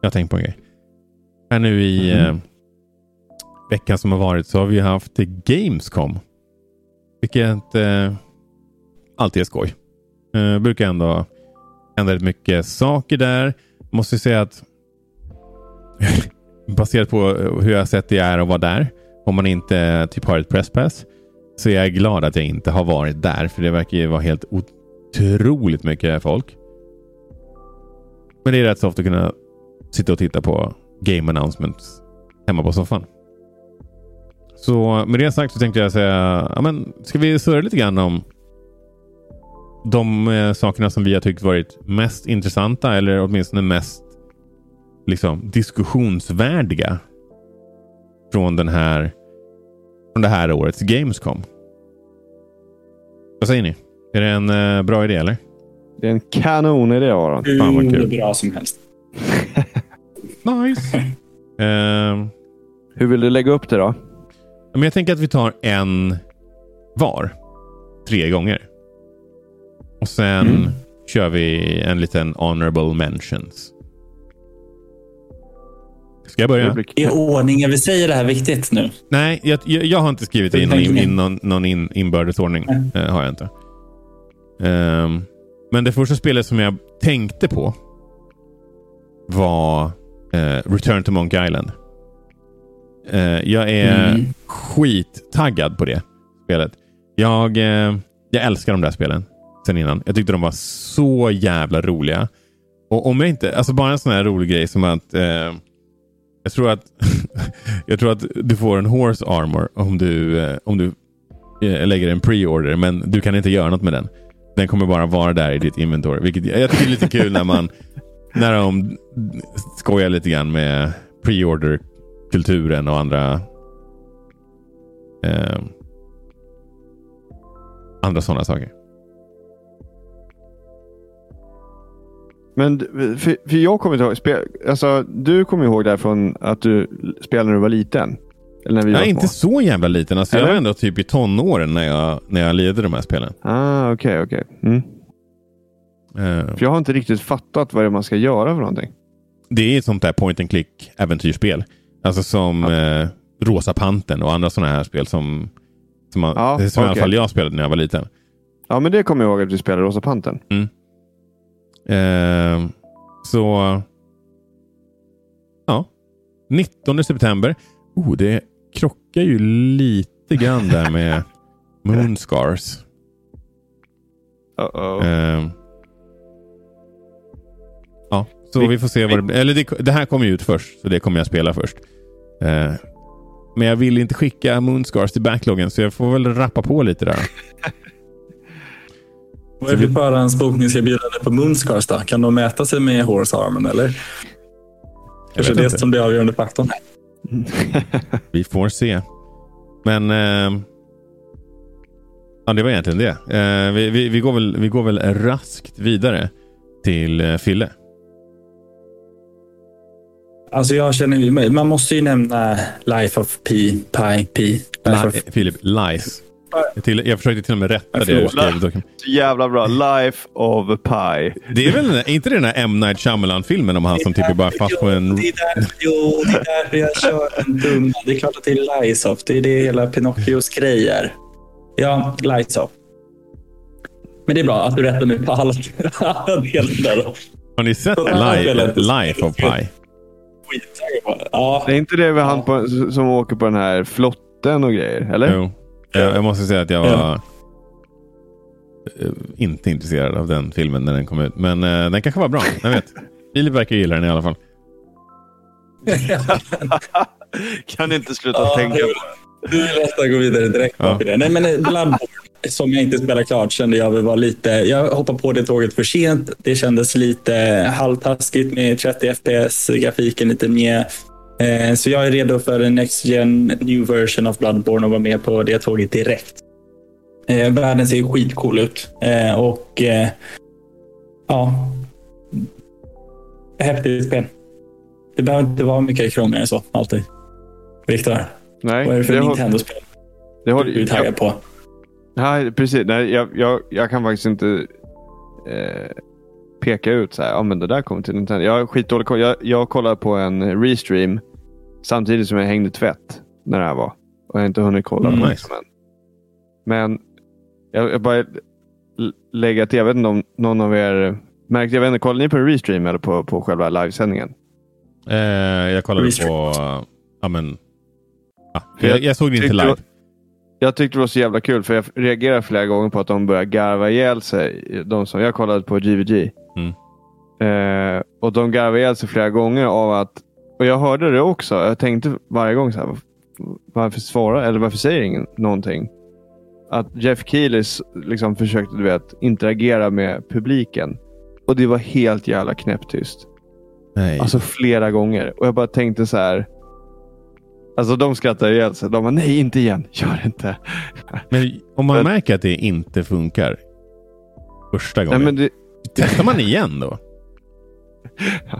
Jag har tänkt på en grej. Här nu i Mhm. eh, veckan som har varit så har vi haft Gamescom. Vilket eh, alltid är skoj. Eh, brukar ändå hända rätt mycket saker där. Måste säga att baserat på hur jag sett det är att vara där. Om man inte typ har ett presspass. Så är jag glad att jag inte har varit där. För det verkar ju vara helt otroligt mycket folk. Men det är rätt så ofta att kunna sitta och titta på game announcements hemma på soffan. Så med det sagt så tänkte jag säga, ja, men, ska vi surra lite grann om de eh, sakerna som vi har tyckt varit mest intressanta eller åtminstone mest liksom, diskussionsvärdiga från den här från det här årets Gamescom. Vad säger ni? Är det en eh, bra idé eller? Det är en kanon idé Aron. Hur bra som helst. Nice. Ehm, Hur vill du lägga upp det då? men jag tänker att vi tar en var. Tre gånger. Och sen Mm. kör vi en liten honorable mentions. Ska jag börja? I ordningen. Vi säger det här viktigt nu. Nej, jag, jag, jag har inte skrivit in, ni? in, någon, någon in, inbördes ordning. Eh, har jag inte. Ehm, men det första spelet som jag tänkte på var eh, Return to Monk Island. Eh, jag är Mm. skittaggad på det spelet. Jag, eh, jag älskar de där spelen sen innan. Jag tyckte de var så jävla roliga. Och om jag inte, alltså bara en sån här rolig grej som att eh, jag tror att jag tror att du får en horse armor om du, eh, om du eh, lägger en pre-order, men du kan inte göra något med den. Den kommer bara vara där i ditt inventory. Vilket jag tycker är lite kul när man när de skojar lite grann med pre-order-kulturen och andra eh, andra sådana saker. Men för, för jag kommer inte ihåg. Spel, alltså, du kommer ihåg därifrån att du spelade när du var liten? Eller när vi Jag var inte små? så jävla liten. Alltså, jag var ändå typ i tonåren när jag, när jag lirade de här spelen. Ah, okej, okej. Mm. Eh, För jag har inte riktigt fattat vad det är man ska göra för någonting. det är ett sånt där point and click äventyrsspel. Alltså som eh, Rosa Panten och andra sådana här spel som, som, man, Ja, som i alla fall jag spelade när jag var liten. Ja, men det kommer jag ihåg att vi spelade Rosa Panten. Eh, så... Ja. 19 september. Oh, det krockar ju lite grann där med Moonscars. Uh-oh. Eh, ja, så vi får se vad det blir. Eller det, det här kommer ju ut först, så det kommer jag spela först. Eh, men jag vill inte skicka Moonscars till backloggen, så jag får väl rappa på lite där. Vad är det för förhandsbokningserbjudande på Moonscars då? Kan de mäta sig med Horse Armen eller? Kanske det inte. som blir avgörande faktorn. Vi får se. Men... Eh, ja, det var egentligen det. Eh, vi, vi, vi, går väl, vi går väl raskt vidare till eh, Fille. Alltså jag känner man måste ju nämna Life of Pi, Pi, Pi. Life of, Li- Filip, lies. Jag, till, jag försökte till och med rätta det du Så jävla bra. Life of Pi. Det är väl är inte det den där M. Night Shyamalan-filmen om han som typ är bara fast på en... Det är där, jo, det är därför jag kör en dum. Det är klart att det är Lies of. Det är det hela Pinocchios grej är. Ja, Lies of. Men det är bra att du rättar mig på alla, alla delar. Har ni sett Så det här Li- spelet- Life of Pi? Skittaggad på det. Ja, Det är inte det med han på, som åker på den här flotten och grejer? Eller? Jo. Jag, jag måste säga att jag var eh, inte intresserad av den filmen när den kom ut. Men eh, den kanske var bra. Jag vet. Filip verkar gilla den i alla fall. kan inte sluta Ja, tänka det- på Du vill nästan gå vidare direkt Ja. på det. Nej, men Bloodborne, som jag inte spelar klart, kände jag väl var lite... Jag hoppade på det tåget för sent. Det kändes lite halvtaskigt med 30 FPS, grafiken lite mer. Eh, Så jag är redo för en Next Gen New version of Bloodborne och vara med på det tåget direkt. Eh, Världen ser skitcool ut. Eh, Och ja, häftigt spel. Det behöver inte vara mycket krångligare än så, alltid. Viktor, Nej, vad är det för Nintendo-spel det har, du är taggad på? Nej, precis. Nej, jag, jag, jag kan faktiskt inte... Eh, peka ut så här, ja men det där kommer till Nintendo. Jag har skitdålig koll. Jag, jag kollade på en restream samtidigt som jag hängde tvätt när det här var. Och jag har inte hunnit kolla Mm, på nice. det än. Men jag, jag bara lägga till, jag vet inte om någon av er märkte, jag vet inte, kollade ni på en restream eller på, på själva livesändningen? Eh, jag kollade Restream. på... Ja, men, ja, För jag, jag såg det inte live. Jag tyckte det var så jävla kul för jag reagerade flera gånger på att de började garva ihjäl sig. De som jag kollade på GVG. Mm. Eh, och de garvade ihjäl sig flera gånger av att, och jag hörde det också. Jag tänkte varje gång så här, varför svarar eller varför säger ingen någonting? Att Jeff Keely s- liksom försökte du vet, interagera med publiken. Och det var helt jävla knäpptyst. Nej. Alltså flera gånger. Och jag bara tänkte så här. Alltså de skrattade ihjäl sig. De bara, nej inte igen. Gör inte. men om man men- märker att det inte funkar första Nej, gången. men det, Testar man igen då?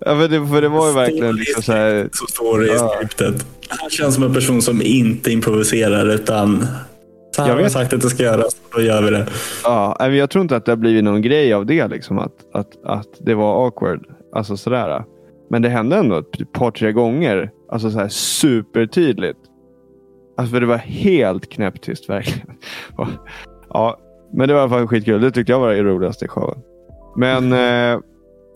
ja, men det, för det var ju verkligen liksom så här. Så står det i Ja. skriptet. Han känns som en person som inte improviserar utan så här Jag har sagt att det ska göras. Då gör vi det. Ja, nej, men jag tror inte att det har blivit någon grej av det. Liksom, att, att, att det var awkward. Alltså sådär. Men det hände ändå ett par, tre gånger. Alltså så här supertydligt. Alltså för det var helt knäpptyst verkligen. Och, ja, men det var i alla fall skitkul. Det tyckte jag var det roligaste i showen. Men eh,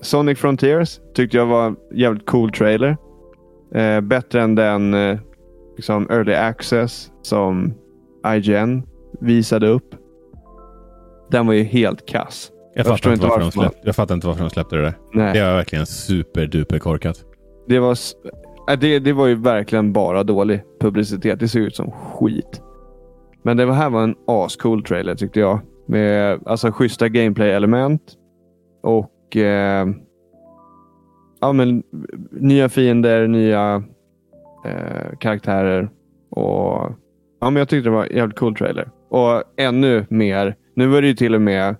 Sonic Frontiers tyckte jag var en jävligt cool trailer. Eh, bättre än den eh, liksom early access som IGN visade upp. Den var ju helt kass. Jag, Jag fattar inte varför de varför man- släppte, jag fattar inte varför de släppte det där. Nej. Det var verkligen superduper korkat. Det var, Äh, det, det var ju verkligen bara dålig publicitet. Det såg ut som skit. Men det här var en ascool trailer tyckte jag. Med alltså, schyssta gameplay-element. Och eh, ja, men, nya fiender, nya eh, karaktärer. Och, ja, men jag tyckte det var en jävligt cool trailer. Och ännu mer. Nu var det ju till och med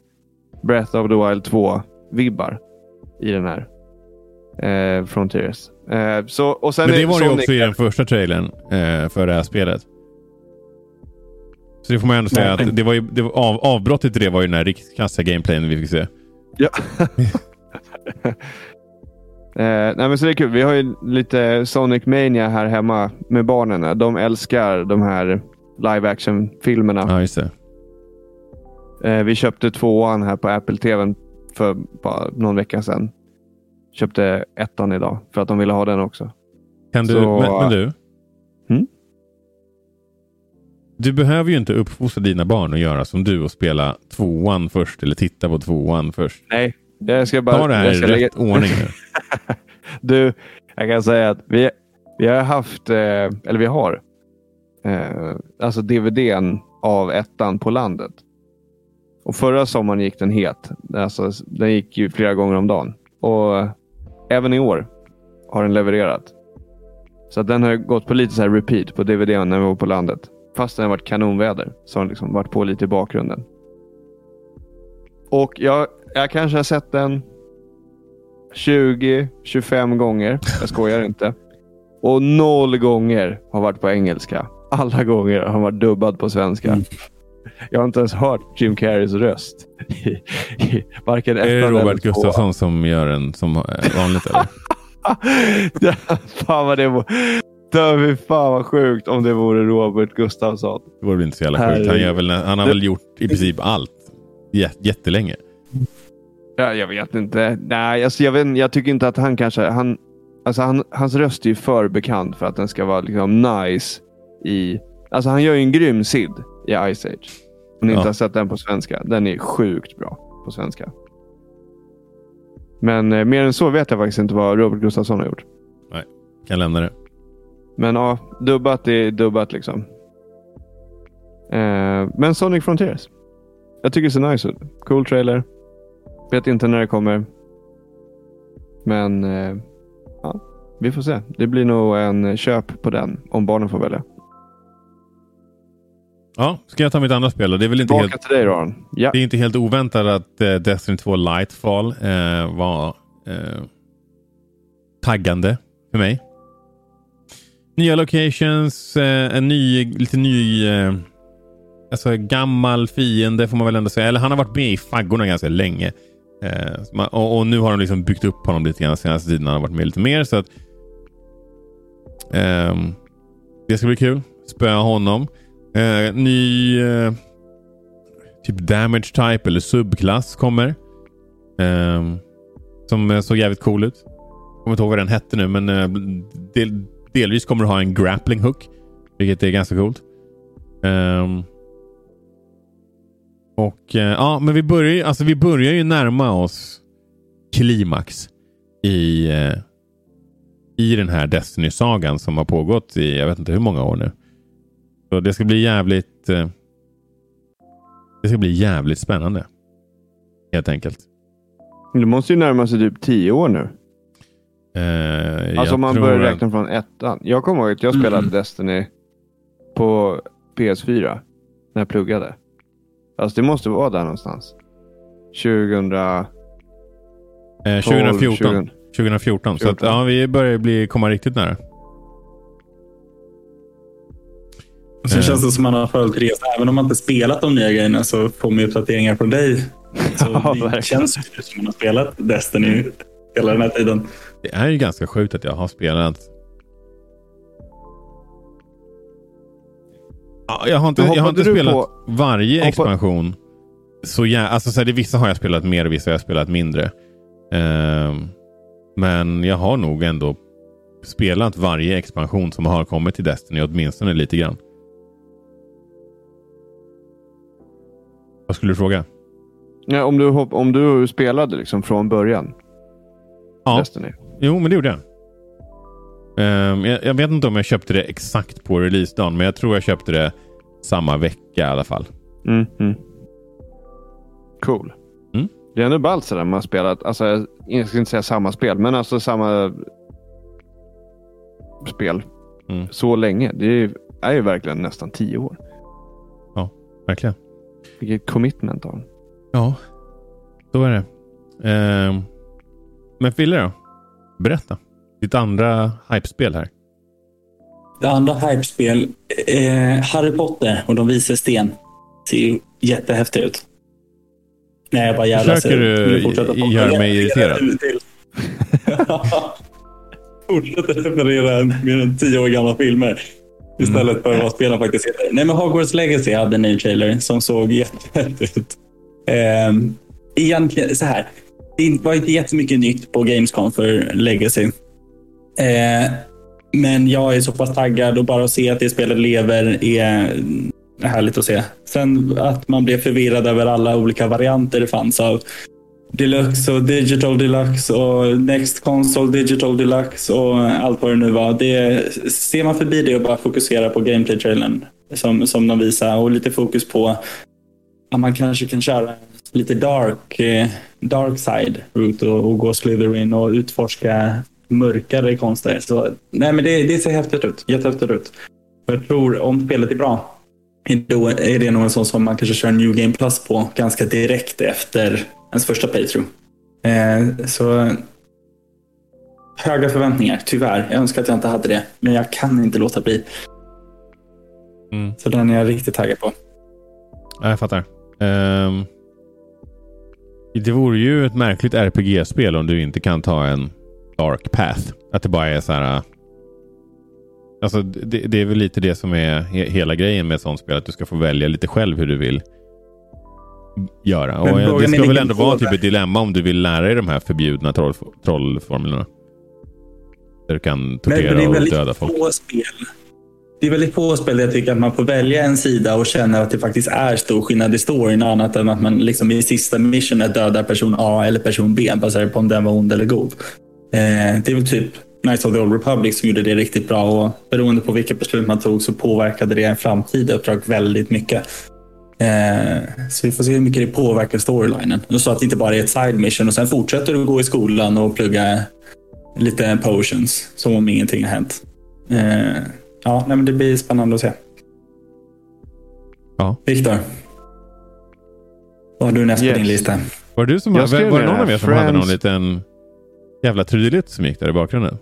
Breath of the Wild 2-vibbar i den här eh, Frontiers. Eh, så, och sen Men det är var det ju också i den första trailern eh, för det här spelet. Så det får man ändå säga Nej. att det var ju, det var, av, avbrottet till det var ju den här rikskassa gameplayen vi fick se. Ja. eh, nej, men så det är kul. Vi har ju lite Sonic Mania här hemma med barnen. De älskar de här live action-filmerna. Ja, just det. Eh, vi köpte tvåan här på Apple TV för bara någon vecka sedan. Köpte ettan idag för att de ville ha den också. Kan du, Så- men, men du? Mm? Du behöver ju inte uppfostra dina barn att göra som du och spela tvåan först eller titta på tvåan först. Nej, jag ska bara... Ta det här i rätt lägga- ordning nu. Du, jag kan säga att vi, vi har haft, eh, eller vi har, eh, alltså DVDn av ettan på landet. Och förra sommaren gick den het. Alltså, den gick ju flera gånger om dagen. Och även i år har den levererat. Så att den har gått på lite så här repeat på DVD när vi var på landet. Fast det har varit kanonväder. Så har den liksom varit på lite i bakgrunden. Och jag, jag kanske har sett den 20-25 gånger. Jag skojar inte. Och noll gånger har varit på engelska. Alla gånger har han varit dubbad på svenska. Mm. Jag har inte ens hört Jim Carreys röst. I, i, varken Är det Robert. Gustafsson som gör den som vanligt eller? fan vad det var. Fy fan vad sjukt om det vore Robert Gustafsson. Det vore väl inte så jävla sjukt. Han, väl, han har väl gjort i princip allt jät- jättelänge. Ja, jag vet inte. Nej, alltså, jag, vet, jag tycker inte att han kanske... Han, alltså, han, hans röst är ju för bekant för att den ska vara liksom nice i... Alltså han gör ju en grym Sid i Ice Age. Om ni Ja. inte har sett den på svenska. Den är sjukt bra på svenska. Men eh, mer än så vet jag faktiskt inte vad Robert Gustafsson har gjort. Kan lämna det. Men ja, dubbat är dubbat liksom. Eh, men Sonic Frontiers. Jag tycker det ser nice ut. Cool trailer. Vet inte när det kommer. Men eh, ja, vi får se. Det blir nog en köp på den om barnen får välja. Ja, ska jag ta mitt andra spel då? Det är väl inte Tillbaka helt, till dig. Ja. det är inte helt oväntat att eh, Destiny 2 Lightfall eh, var eh, taggande för mig. Nya locations, eh, en ny, lite ny, eh, alltså gammal fiende får man väl ändå säga. Eller han har varit med i faggorna ganska länge. Eh, man, och, och, nu har de liksom byggt upp honom lite grann senaste tiden. Han har varit med lite mer. Så att, eh, det ska bli kul. Spöa honom. Eh, ny eh, typ damage type eller subklass kommer. Ehm, eh, som såg jävligt cool ut. Kommer inte ihåg vad den hette nu men eh, del, delvis kommer du ha en grappling hook. Vilket är ganska coolt. Ehm, och eh, ja, men vi börjar, ju, alltså, vi börjar ju närma oss klimax i, eh, i den här Destiny-sagan som har pågått i jag vet inte hur många år nu. Så det ska bli jävligt uh, det ska bli jävligt spännande. Helt enkelt. Det måste ju närma sig typ tio år nu. alltså om man börjar räkna från ettan. Jag kommer ihåg att jag spelade mm. Destiny på PS4 när jag pluggade. Alltså det måste vara där någonstans. 2000... Eh, 2014. 20... 2014. Så att, ja, vi börjar bli, komma riktigt nära. Sen känns det som man har följt resan. Även om man inte spelat de nya grejerna så får man uppdateringar från dig. Så ja, det känns som att man har spelat Destiny hela den här tiden. Det är ju ganska sjukt att jag har spelat jag har inte, jag har inte spelat på... varje Hoppa... expansion. Så ja, alltså, så här, det, vissa har jag spelat mer och vissa har jag spelat mindre. Uh, men jag har nog ändå spelat varje expansion som har kommit till Destiny, åtminstone lite grann. Vad skulle du fråga? Ja, om, du, om du spelade liksom från början? Ja. Destiny. Jo, men det gjorde jag. Um, jag, jag, vet inte om jag köpte det exakt på releasedagen, men jag tror jag köpte det samma vecka i alla fall. Mm, mm. Cool. Mm. Det är ändå ballt sådär man spelat, alltså, jag ska inte säga samma spel, men alltså samma spel mm. så länge. Det är, är ju verkligen nästan tio år. Ja, verkligen. Vilket commitment av Ja, så är det. Um, men Fille då? Berätta. Ditt andra hypespel här. Det andra hypespel är Harry Potter och de visar sten. Ser ju jättehäftigt ut. Nej, jag bara jävlar. Försöker du göra mig irriterad? Fortsätter referera mer än tio år gamla filmer. Istället för vad spelen faktiskt heter. Nej, men Hogwarts Legacy hade en ny trailer som såg jättefett ut. Ehm, egentligen så här. Det var inte jättemycket nytt på Gamescom för Legacy. Ehm, men jag är så pass taggad och bara att se att det spelet lever är härligt att se. Sen att man blev förvirrad över alla olika varianter det fanns av Deluxe och Digital Deluxe och Next Console Digital Deluxe och allt vad det nu var. Det, ser man förbi det och bara fokuserar på gameplay-trailern som, som de visar och lite fokus på att man kanske kan köra lite dark, eh, dark side route och, och gå Slytherin och utforska mörkare konster. Så, nej, men det, det ser häftigt ut. Jättehäftigt ut. Jag tror om spelet är bra då är det nog en sån som man kanske kör New Game Plus på ganska direkt efter ens första playthrough. Eh, så höga förväntningar, tyvärr. Jag önskar att jag inte hade det, men jag kan inte låta bli. Mm. Så den är jag riktigt taggad på. Jag fattar. Um, det vore ju ett märkligt RPG-spel om du inte kan ta en dark path. Att det bara är så här. Äh, alltså, det, det, är väl lite det som är he hela grejen med ett sånt spel. Att du ska få välja lite själv hur du vill göra. Och det ska väl ändå vara typ ett dilemma om du vill lära dig de här förbjudna troll, trollformlerna. Där du kan tortera och döda folk. Spel. Det är väldigt få spel där jag tycker att man får välja en sida och känner att det faktiskt är stor skillnad i storyn. Annat än att man liksom i sista missionet dödar person A eller person B baserat på om den var ond eller god. Eh, det är väl typ Knights of the Old Republic som gjorde det riktigt bra och beroende på vilket beslut man tog så påverkade det en framtida uppdrag väldigt mycket. Eh, så vi får se hur mycket det påverkar storylinen. Så att det inte bara är ett side mission och sen fortsätter du gå i skolan och plugga lite potions som om ingenting har hänt. Eh, ja, nej, men det blir spännande att se. Ja. Viktor. Vad har du näst yes. på din lista? Var det, du som, var, var det någon av er som hade någon liten jävla trudelutt som gick där i bakgrunden.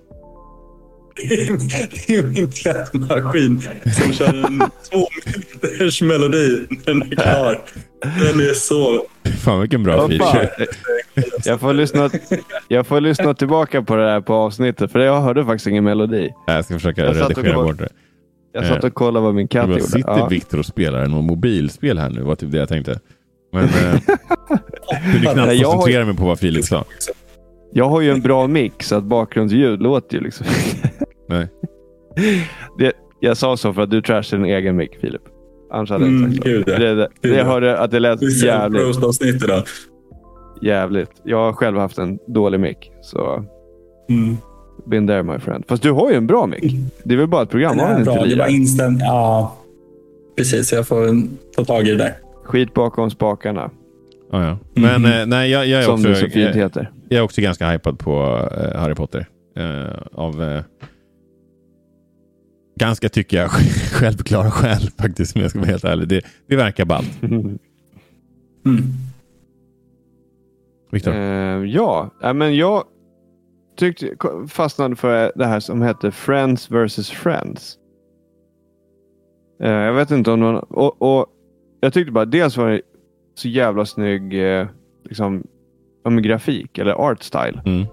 Det är min tvättmaskin som kör en två minuters melodi när den är klar. Den är så... Fan vilken bra feature. Jag får, lyssna, jag får lyssna tillbaka på det här på avsnittet, för jag hörde faktiskt ingen melodi. Jag ska försöka Jag satt och redigera bort det. Jag satt och kollade vad min katt gjorde. sitter Ja. Viktor och spelar något mobilspel här nu? var typ det jag tänkte. Men eh, kunde knappt Nej, jag har- koncentrera mig på vad Filip sa. Jag har ju en bra mix, så att bakgrundsljud låter ju liksom. Nej. det, jag sa så för att du trashade din egen mick, Filip. Annars hade jag Mm, inte sagt så. det, det, Gud, det ja. hörde att det lät ser jävligt, jävligt. Jag har själv haft en dålig mick. Så Mm. been there my friend. Fast du har ju en bra mick. Det är väl bara ett program Den är den bra. inte Det var instant. Ja, precis. Jag får ta tag i det där. Skit bakom spakarna. Ja, ja. Men Mhm. eh, nej, jag, jag, är Som också, det så fint jag, heter. jag är också ganska hypad på eh, Harry Potter. Eh, av eh, ganska, tycker jag, självklara skäl faktiskt. Om jag ska vara helt ärlig. Det, det verkar ballt. Mm. Viktor? Eh, ja, ja, men jag tyckte, fastnade för det här som heter Friends vs Friends. Eh, jag vet inte om någon... Och, och jag tyckte bara dels var det så jävla snygg eh, liksom, men grafik eller art style. Mm.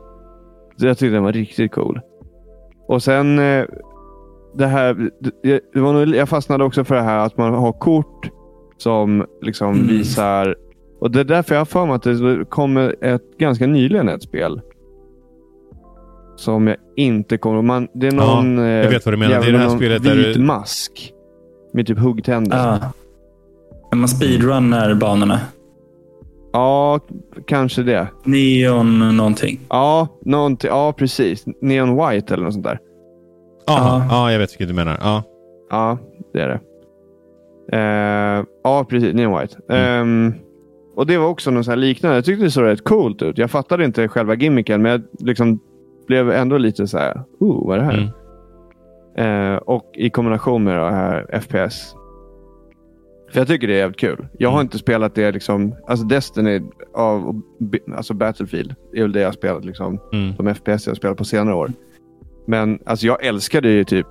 Så jag tyckte den var riktigt cool. Och sen det här, det, det var nog, jag fastnade också för det här att man har kort som liksom Mm. visar och det är därför jag har för mig att det kommer ett ganska nyligen ett spel. Som jag inte kommer man, Det är Ja, någon jag vet vad du menar. Det är det här spelet där vit du- mask. Med typ huggtänder. Ah. När man speedrunnar banorna. Ja, kanske det. Neon någonting. Ja, någonting, ja, precis. Neon White eller något sånt där. Ja, Ja. ja, jag vet vilket du menar. Ja. Ja, det är det. Eh, ja, precis. Neon White. Mm. Ehm, och det var också något så här liknande. Jag tyckte det såg rätt coolt ut. Jag fattade inte själva gimmicken, men jag liksom blev ändå lite så här. Oh, vad är det här? Mm. Eh, och i kombination med det här FPS. För jag tycker det är jävligt kul. Jag har Mm. inte spelat det liksom. Alltså Destiny av alltså Battlefield är väl det jag har spelat liksom. Mm. Som FPS jag har spelat på senare år. Men alltså jag älskade ju typ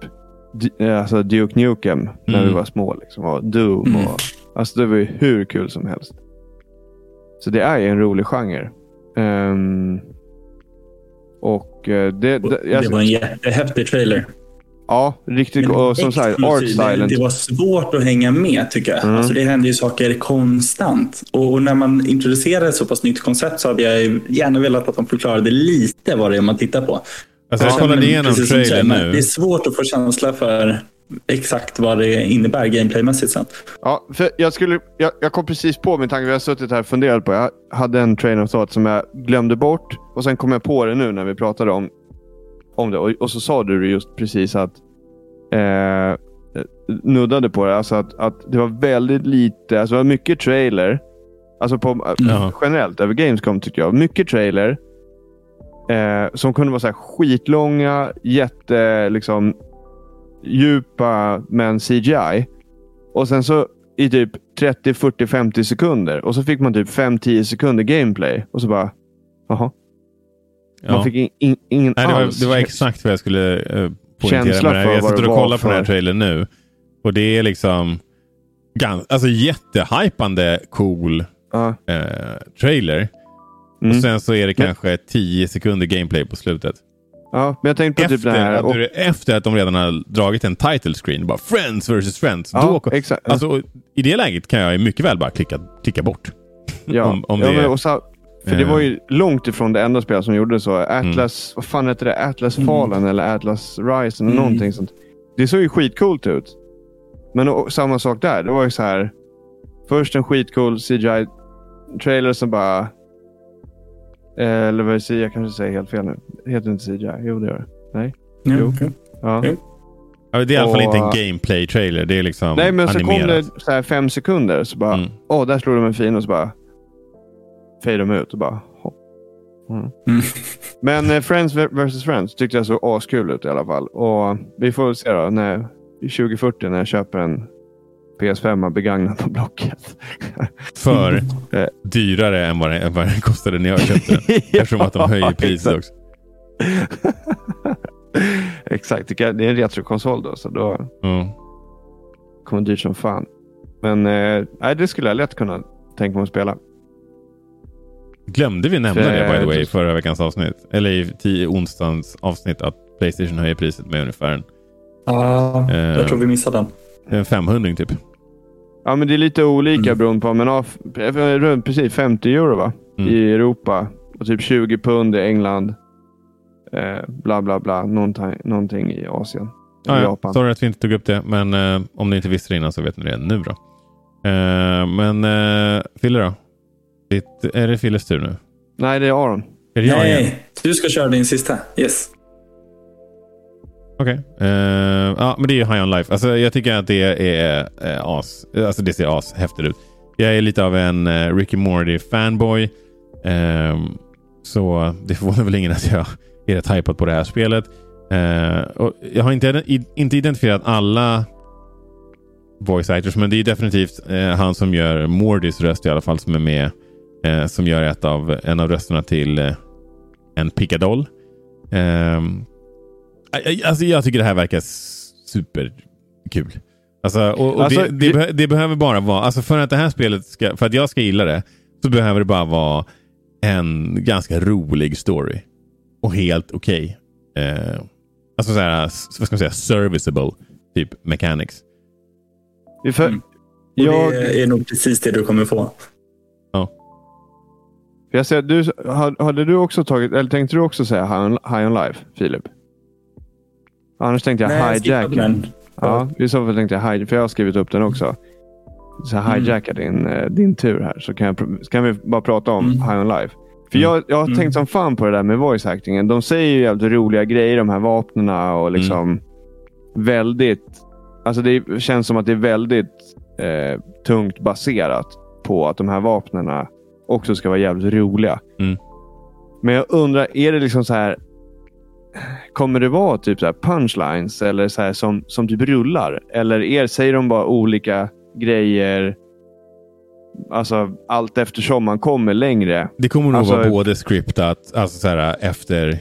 eh, alltså Duke Nukem när Mm. vi var små. Liksom, och Doom. Mm. Och, alltså det var ju hur kul som helst. Så det är ju en rolig genre. Ehm, och det, det, jag, Det var en jättehäftig trailer. Ja, riktigt Men Och som sagt, art exklusiv. det, var svårt att hänga med tycker jag. Mm. Alltså, det hände ju saker konstant. Och, och när man introducerade ett så pass nytt koncept så hade jag gärna velat att de förklarade lite vad det är man tittar på. Alltså, jag Ja, kollade igenom trailern nu. Det är svårt att få känsla för exakt vad det innebär gameplaymässigt sen. Ja, för jag, skulle, jag, jag kom precis på min tanke. Vi har suttit här och funderat på. Jag hade en train of thought som jag glömde bort. Och sen kom jag på det nu när vi pratade om, om det. Och, och så sa du just precis att eh, nuddade på det. Alltså att, att det var väldigt lite. Alltså det var mycket trailer. Alltså på, Ja. generellt över Gamescom tycker jag. Mycket trailer. Eh, som kunde vara så här skitlånga, jätte liksom, djupa men CGI. Och sen så i typ 30, 40, 50 sekunder. Och så fick man typ 5-10 sekunder gameplay. Och så bara, jaha. Man Ja. fick in, in, ingen Nej, det, var, alls det var exakt vad jag skulle uh, poängtera Känsla med det Jag sitter och kollar på den här trailern nu. Och det är liksom gans, alltså jättehypande cool Ja. eh, trailer. Mm. Och sen så är det kanske 10 sekunder gameplay på slutet. ja, men jag tänkte på typ Efter, det här. att, Och, efter att de redan har dragit en title screen. Bara Friends vs Friends. ja, Då, exakt. alltså, I det läget kan jag mycket väl bara klicka, klicka bort. ja. om- om ja, men, och så, för det Eh. var ju långt ifrån det enda spel som gjorde så. Atlas, vad fan heter det? Atlas Mm. Fallen eller Atlas Rise eller Mm. någonting sånt. Det såg ju skitcoolt ut. Men och, samma sak där. Det var ju så här. Först en skitcool CGI-trailer som bara... eh, Eller vad säger, jag kanske säger helt fel nu. Det heter inte CGI. Jo, det gör det. Nej. Ja, Jo. okej. Ja. Jo. Ja, det är i alla fall inte en gameplay-trailer. Det är liksom Nej, men så animerat. kom det så här fem sekunder. Så bara, Mm. åh, där slog de en fin och så bara fade de ut och bara hopp. Mm. Mm. Men eh, Friends vs Friends tyckte jag såg askul ut i alla fall. Och vi får väl se då när, i 2040 när jag köper en PS5 begagnad på Blocket. För Eh. dyrare än vad, det, än vad den kostade när jag köpte den. Eftersom att de höjer priset också. Exakt, det det är en retrokonsol då. Så då Ja. kommer det dyrt som fan. Men eh, det skulle jag lätt kunna tänka mig att spela. Glömde vi nämna För- det by the way i förra veckans avsnitt? Eller i tio onsdagens avsnitt att Playstation höjer priset med ungefär en, Ja, Eh. jag tror vi missade den. en 500 typ. Ja, men det är lite olika Mm. beroende på. Men ja, f- runt precis 50 euro va? Mm. i Europa. Och typ 20 pund i England. Eh, bla bla bla. Någonting, någonting i Asien. Ah, ja. Japan. Sorry att vi inte tog upp det, men eh, om ni inte visste det innan så vet ni det nu då. Eh, men uh, Fille då? Ditt, är det Filles tur nu? Nej, det är Aron. Är det jag igen? Nej, du ska köra din sista. Yes. Okej. Eh, ja, men det är ju High On Life. Alltså, jag tycker att det är uh, as. Alltså det ser as häftigt ut. Jag är lite av en uh, Ricky Morty fanboy. Um, så det förvånar väl ingen att jag är rätt hypad på det här spelet. Uh, och jag har inte, inte identifierat alla voice actors, men det är definitivt han som gör Mordys röst i alla fall som är med. Som gör ett av, en av rösterna till en pickadoll. Um, Alltså jag tycker det här verkar superkul. Alltså, och, och Alltså, det, det, det- be- det behöver bara vara, alltså för att det här spelet ska, för att jag ska gilla det, så behöver det bara vara en ganska rolig story. Och helt okej. Eh, alltså såhär, vad ska man säga, serviceable typ mechanics. För, Mm. Och jag, Det är nog precis det du kommer få. jag säger, du, ha- hade du också tagit, eller tänkte du också säga High on, high on Life, Filip? Annars tänkte jag Nej, jag hijack. den. Ja, i så fall tänkte jag hijack, för jag har skrivit upp den också. Så Mm. hijacka din, eh, din tur här, så kan, jag, så kan vi bara prata om Mm. High on Life. För Mm. jag, jag har Mm. tänkt som fan på det där med voice actingen. De säger ju jävligt roliga grejer, de här vapnena och liksom Mm. väldigt... Alltså det känns som att det är väldigt eh, tungt baserat på att de här vapnena också ska vara jävligt roliga. Mm. Men jag undrar, är det liksom så här... Kommer det vara typ så här punchlines eller så här som, som typ rullar? Eller är, säger de bara olika grejer alltså, allt eftersom man kommer längre? Det kommer nog Alltså- vara både scriptat, alltså så här, efter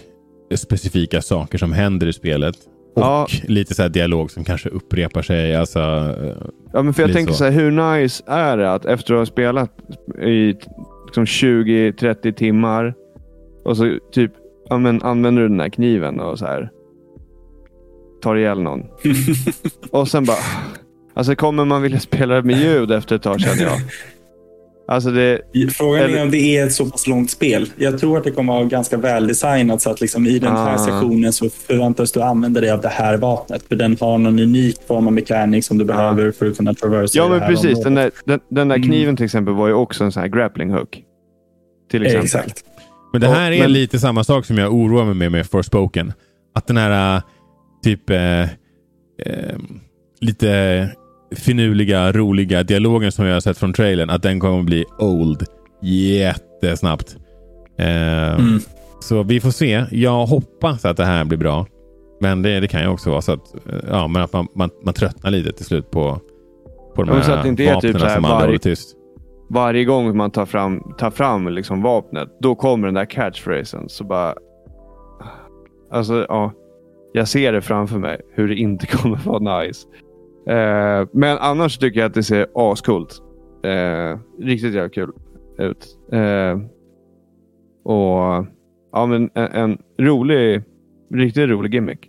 specifika saker som händer i spelet. Och Ja. lite så här dialog som kanske upprepar sig. Alltså, Ja, men för jag tänker så. så här, hur nice är det att efter att ha spelat i liksom 20-30 timmar och så typ ja, men, använder du den här kniven och så här tar ihjäl någon. och sen bara, alltså kommer man vilja spela med ljud efter ett tag känner jag. Alltså det, Frågan är om det är ett så pass långt spel. Jag tror att det kommer att vara ganska väldesignat så att liksom i den här Ah. sektionen så förväntas du använda dig av det här vapnet. För den har någon unik form av mekanik som du behöver för att kunna traversa ja men precis. Den där, den, den där Mm. kniven till exempel var ju också en sån här grappling hook. Till exempel. Exakt. Men det här är men- lite samma sak som jag oroar mig med med Forspoken. Att den här äh, typ äh, äh, lite finurliga, roliga dialogen som jag har sett från trailern, att den kommer bli old jättesnabbt. Äh, Mm. Så vi får se. Jag hoppas att det här blir bra. Men det, det kan ju också vara så att, ja, men att man, man, man tröttnar lite till slut på, på de så här att det inte är typ vapnen så här som aldrig varje- håller tyst. Varje gång man tar fram, tar fram liksom vapnet, då kommer den där catchphrasen. Så bara... Alltså, ja. Jag ser det framför mig, hur det inte kommer vara nice. Eh, men annars tycker jag att det ser ascoolt. Eh, riktigt jävla kul ut. Eh, och ja, men en, en rolig, riktigt rolig gimmick.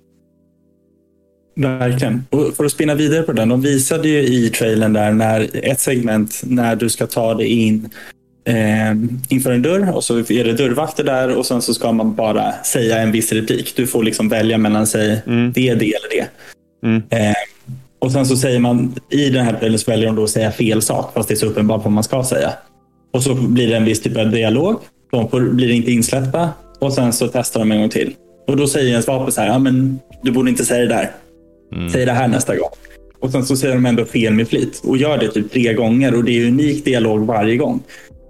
Verkligen. Och för att spinna vidare på den. De visade ju i trailern där när ett segment när du ska ta dig in eh, inför en dörr och så är det dörrvakter där och sen så ska man bara säga en viss replik. Du får liksom välja mellan sig Mm. det, det eller det. Mm. Eh, och sen så säger man i den här trailern så väljer de då att säga fel sak fast det är så uppenbart vad man ska säga. Och så blir det en viss typ av dialog. De får, blir inte insläppta och sen så testar de en gång till. Och då säger ens vapen så här, ja men du borde inte säga det där. Mm. Säg det här nästa gång. Och sen så säger de ändå fel med flit och gör det typ tre gånger och det är unik dialog varje gång.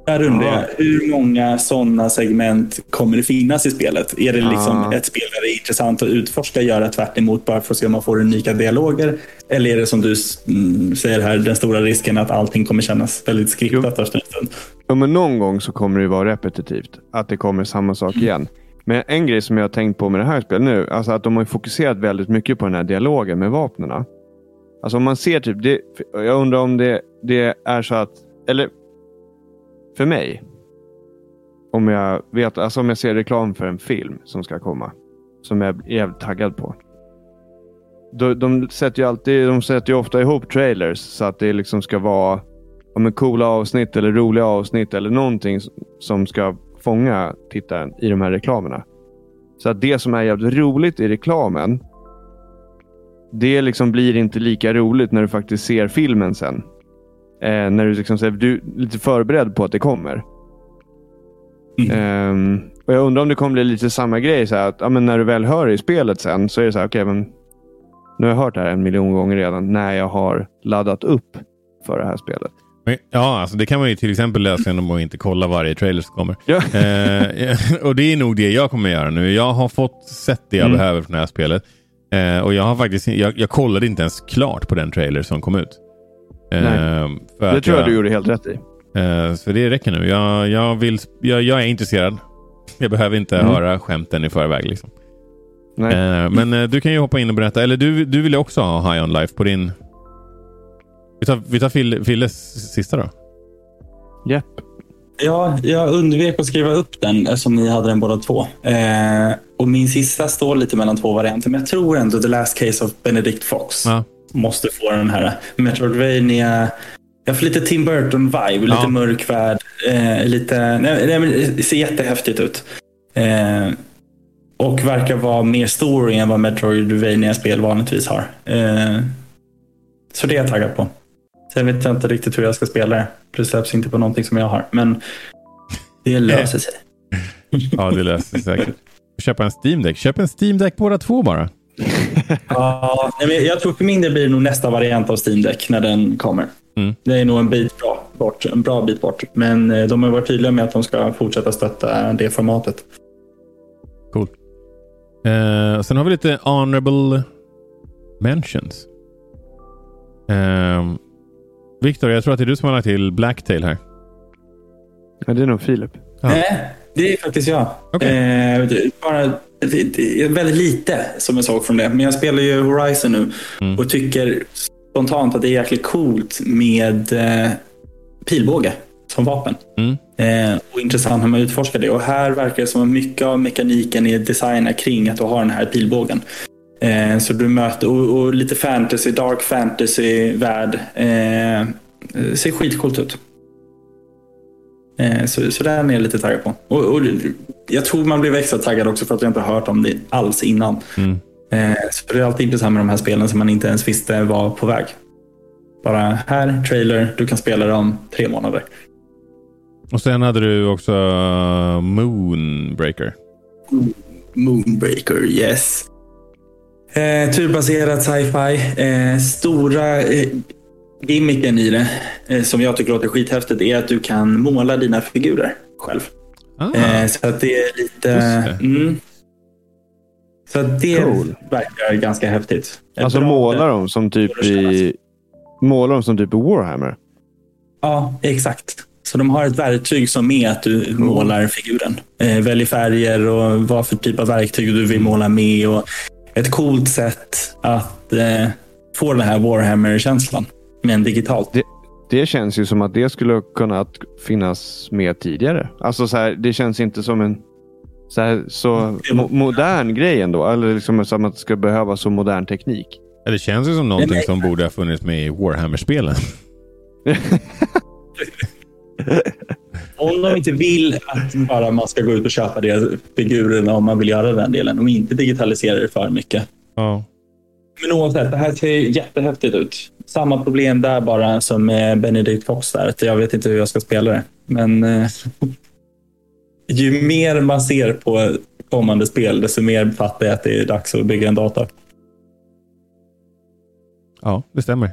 Där undrar Ja. jag, hur många sådana segment kommer det finnas i spelet? Är det liksom Ja. ett spel där det är intressant att utforska, göra tvärt emot bara för att se om man får unika dialoger? Eller är det som du mm, säger här, den stora risken att allting kommer kännas väldigt skriptat först en stund? Ja, men någon gång så kommer det vara repetitivt. Att det kommer samma sak igen. Men en grej som jag har tänkt på med det här spelet nu, alltså att de har ju fokuserat väldigt mycket på den här dialogen med vapnena. Alltså om man ser typ, det, jag undrar om det, det är så att, eller för mig, om jag vet, alltså om jag ser reklam för en film som ska komma. Som jag är jävligt taggad på. De, de sätter ju alltid, de sätter ju ofta ihop trailers så att det liksom ska vara om en coola avsnitt eller roliga avsnitt eller någonting som ska fånga tittaren i de här reklamerna. Så att det som är jävligt roligt i reklamen, det liksom blir inte lika roligt när du faktiskt ser filmen sen. Eh, när du, liksom, du är lite förberedd på att det kommer. Mm. Um, och Jag undrar om det kommer bli lite samma grej. Så att, ja, men när du väl hör det i spelet sen så är det så här, okay, men nu har jag hört det här en miljon gånger redan när jag har laddat upp för det här spelet. Ja, alltså det kan man ju till exempel lösa genom att inte kolla varje trailer som kommer. Ja. eh, och det är nog det jag kommer göra nu. Jag har fått sett det jag mm. behöver från det här spelet. Eh, och jag har faktiskt jag, jag kollade inte ens klart på den trailer som kom ut. Eh, det tror jag, jag du gjorde helt rätt i. Eh, så det räcker nu. Jag, jag, vill, jag, är intresserad. Jag behöver inte mm. höra skämten i förväg. Liksom. Eh, men eh, du kan ju hoppa in och berätta. Eller du, du vill ju också ha High On Life på din... Vi tar, vi tar Filles sista då. Japp. Yep. Ja, jag undvek att skriva upp den eftersom ni hade den båda två. Eh, och min sista står lite mellan två varianter. Men jag tror ändå The Last Case of Benedict Fox ja. måste få den här. Metroidvania jag får lite Tim Burton-vibe, lite mörk värld. Eh, lite, nej, nej, det ser jättehäftigt ut. Eh, och verkar vara mer story än vad Metroidvania-spel vanligtvis har. Eh, så det är jag taggad på. Sen vet jag inte riktigt hur jag ska spela det. Det släpps inte på någonting som jag har. Men det löser sig. ja, det löser sig säkert. Köpa en Steam Deck. Köp en Steam Deck båda två bara. ja, jag tror för min del blir det nog nästa variant av Steam Deck när den kommer. Mm. Det är nog en bit bra bort, en bra bit bort. Men eh, de har varit tydliga med att de ska fortsätta stötta det formatet. Cool. Eh, sen har vi lite honorable mentions. Eh, Viktor, jag tror att det är du som har lagt till Blacktail här. Ja, det är nog Filip. Ja. Nej, det är faktiskt jag. Okay. Eh, bara väldigt lite som jag såg från det. Men jag spelar ju Horizon nu mm. och tycker spontant att det är jäkligt coolt med eh, pilbåge som vapen. Mm. Eh, och intressant hur man utforskar det. Och här verkar det som att mycket av mekaniken är designad kring att du har den här pilbågen. Eh, så du möter, och, och, lite fantasy, dark fantasy-värld. Eh, ser skitcoolt ut. Eh, så, så den är jag lite taggad på. Och, och, jag tror man blev extra taggad också för att jag inte har hört om det alls innan. Mm. Eh, så det är alltid intressant med de här spelen som man inte ens visste var på väg. Bara här, trailer, du kan spela det om tre månader. Och sen hade du också uh, Moonbreaker. Moonbreaker, yes. Eh, turbaserad sci-fi. Eh, stora eh, gimmicken i det, eh, som jag tycker låter skithäftigt, är att du kan måla dina figurer själv. Ah. Eh, så att det är lite... Mm, så det cool. verkar ganska häftigt. Ett alltså målar de som typ i målar de som typ i Warhammer? Ja, exakt. Så de har ett verktyg som är att du cool. målar figuren. Eh, väljer färger och vad för typ av verktyg du vill måla med. Och ett coolt sätt att eh, få den här Warhammer-känslan, men digitalt. Det, det, känns ju som att det skulle kunna finnas med tidigare. Alltså så här, Det känns inte som en så, här, så mo modern grej ändå. Eller liksom som att det ska behöva så modern teknik. Det känns ju som någonting som borde ha funnits med i Warhammer-spelen. om de inte vill att bara man ska gå ut och köpa deras figurerna om man vill göra den delen och inte digitalisera det för mycket. Ja. Men oavsett, det här ser jättehäftigt ut. Samma problem där bara som med Benedict Fox där. Jag vet inte hur jag ska spela det. Men eh, ju mer man ser på kommande spel, desto mer fattar jag att det är dags att bygga en dator. Ja, det stämmer.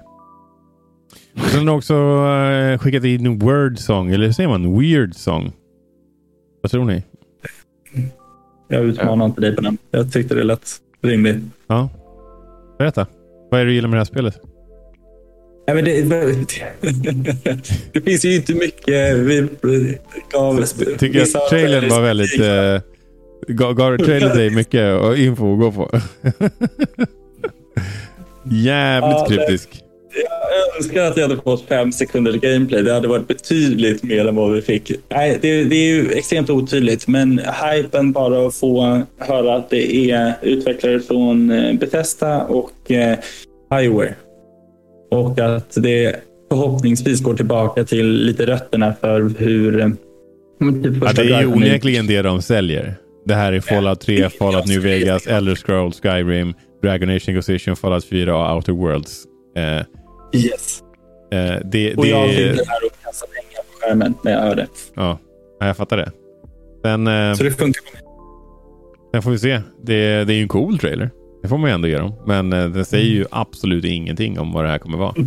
Sen har också uh, skickat in Word Song, eller hur säger man? Weird Song. Vad tror ni? Jag utmanar inte dig på den. Jag tyckte det lät rimligt. Ja. Berätta. Vad är det du gillar med det här spelet? Ja, men det, det finns ju inte mycket. Vi gav Tycker att trailern var väldigt... Eh, gav, gav trailern dig mycket info att gå på? Jävligt ja, kryptisk. Jag önskar att jag hade fått fem sekunder gameplay. Det hade varit betydligt mer än vad vi fick. Nej, det, det är ju extremt otydligt, men hypen bara att få höra att det är utvecklare från eh, Bethesda och eh, Highware. Och att det förhoppningsvis går tillbaka till lite rötterna för hur... eh, Typ Ja, det är ju onekligen det de säljer. Det här är Fallout 3, Fallout New Vegas, Elder Scrolls, Skyrim, Dragon Age Inquisition, Fallout 4 och Outer Worlds. Eh, Yes. eh, det, Och det, jag det här och kasta pengar på skärmen när jag hörde. ja, ja, jag fattar det. Sen, eh, Så det funkar. sen får vi se. Det, det är ju en cool trailer. Det får man ju ändå ge dem. Men eh, den säger ju absolut ingenting om vad det här kommer vara.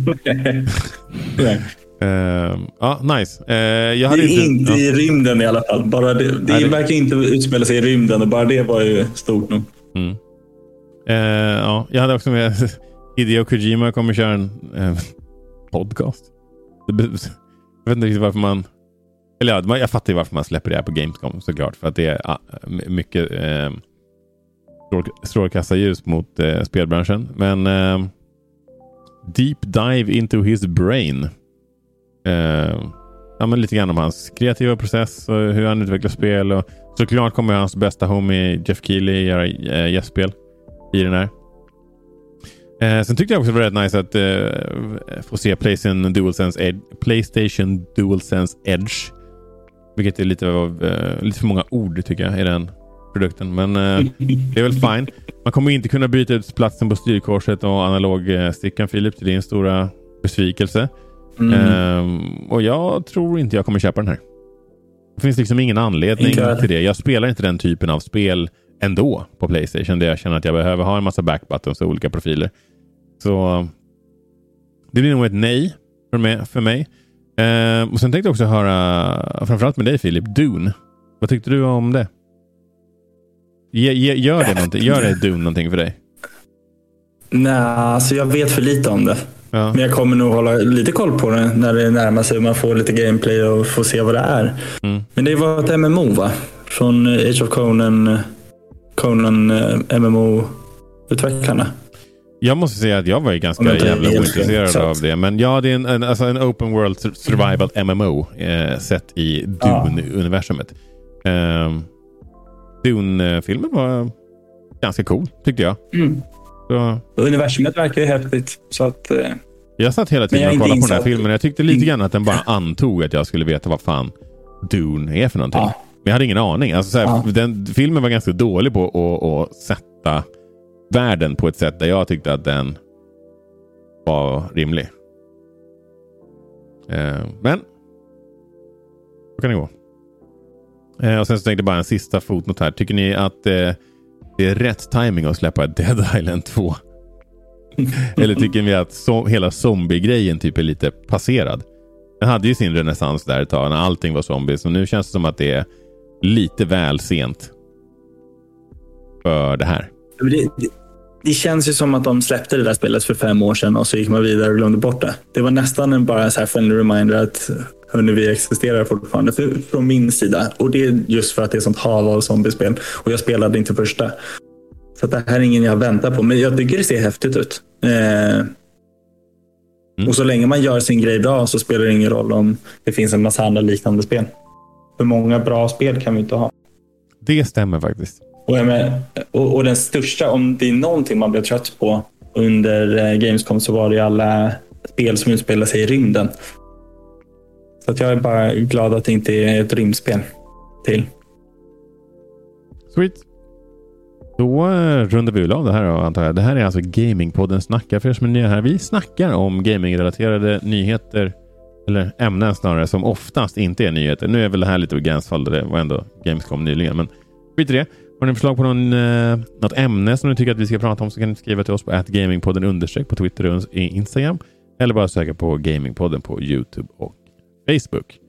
Eh, ja, nice. Eh, jag Det hade är inte i rymden i alla fall. Bara det, det, Nej, det- verkar inte utspela sig i rymden och bara det var ju stort nog. Mm. Eh, ja, jag hade också med Hideo Kojima kommer köra en eh, podcast. Jag vet inte riktigt varför man... Eller ja, jag fattar ju varför man släpper det här på Gamescom såklart. För att det är ah, mycket eh, strålkastarljus mot eh, spelbranschen. Men eh, Deep Dive into his brain. Eh, ja, men lite grann om hans kreativa process och hur han utvecklar spel. Och såklart kommer hans bästa homie Jeff Keely göra eh, gästspel i den här. Eh, sen tyckte jag också det var rätt nice att eh, få se PlayStation DualSense Edge, PlayStation DualSense Edge. Vilket är lite, av, eh, lite för många ord tycker jag i den produkten. Men eh, det är väl fine. Man kommer inte kunna byta ut platsen på styrkorset och analogstickan Filip. Det är din stora besvikelse. Mm. Ehm, och jag tror inte jag kommer köpa den här. Det finns liksom ingen anledning till det. Jag spelar inte den typen av spel ändå på Playstation. Där jag känner att jag behöver ha en massa backbuttons och olika profiler. Så det blir nog ett nej för mig. För mig. Ehm, och Sen tänkte jag också höra, framförallt med dig Filip, Dune. Vad tyckte du om det? Ge, ge, gör, det någonting, gör det Dune någonting för dig? Nej, alltså jag vet för lite om det. Ja. Men jag kommer nog hålla lite koll på det när det närmar sig och man får lite gameplay och får se vad det är. Mm. Men det var ett MMO va? Från Age of Conan, Conan eh, MMO-utvecklarna. Jag måste säga att jag var ju ganska är jävla ointresserad av det. Men ja, det är en, en, alltså en open world sur- survival MMO eh, sett i. Dune-universumet. Um, Dune-filmen var ganska cool, tyckte jag. Mm. Så Universumet verkar ju häftigt. Så att, eh, jag satt hela tiden och kollade på den här filmen. Jag tyckte lite grann att den bara antog att jag skulle veta vad fan Dune är för någonting. Ja. Men jag hade ingen aning. Alltså, så här, Ja. den, filmen var ganska dålig på att sätta världen på ett sätt där jag tyckte att den var rimlig. Eh, men så kan det gå. Eh, och sen så tänkte jag bara en sista fotnot här. Tycker ni att eh, det är rätt timing att släppa Dead Island 2? Eller tycker ni att so hela zombie-grejen typ är lite passerad? Den hade ju sin renässans där ett tag när allting var zombies. Och nu känns det som att det är lite väl sent. För det här. det, det, det känns ju som att de släppte det där spelet för fem år sedan och så gick man vidare och glömde bort det. Det var nästan en bara så här friendly reminder att hörni, vi existerar fortfarande för, från min sida. Och det är just för att det är sånt hav av zombiespel. Och jag spelade inte första. Så det här är ingen jag väntar på. Men jag tycker det ser häftigt ut. Eh, Och så länge man gör sin grej bra så spelar det ingen roll om det finns en massa andra liknande spel. För många bra spel kan vi inte ha. Det stämmer faktiskt. Och, jag och, och den största, om det är någonting man blev trött på under eh, Gamescom så var det ju alla spel som utspelar sig i rymden. Så att jag är bara glad att det inte är ett rymdspel till. Sweet. Då eh, rundar vi väl av det här då, antar jag. Det här är alltså Gamingpodden snackar för er som är nya här. Vi snackar om gamingrelaterade nyheter eller ämnen snarare som oftast inte är nyheter. Nu är väl det här lite gränsfall. Det var ändå Gamescom nyligen, men skit i det. Har ni förslag på någon, eh, något ämne som ni tycker att vi ska prata om så kan ni skriva till oss på gamingpodden understreck på Twitter och Instagram. Eller bara söka på Gamingpodden på Youtube och Facebook.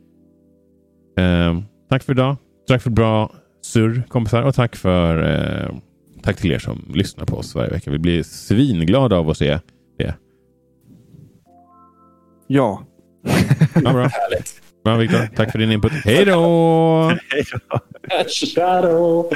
Eh, tack för idag. Tack för bra surr kompisar och tack för eh, tack till er som lyssnar på oss varje vecka. Vi blir svinglada av att se det. Ja. Ja, bra. Härligt. bra Viktor. Tack för din input. Hej då! Hej då.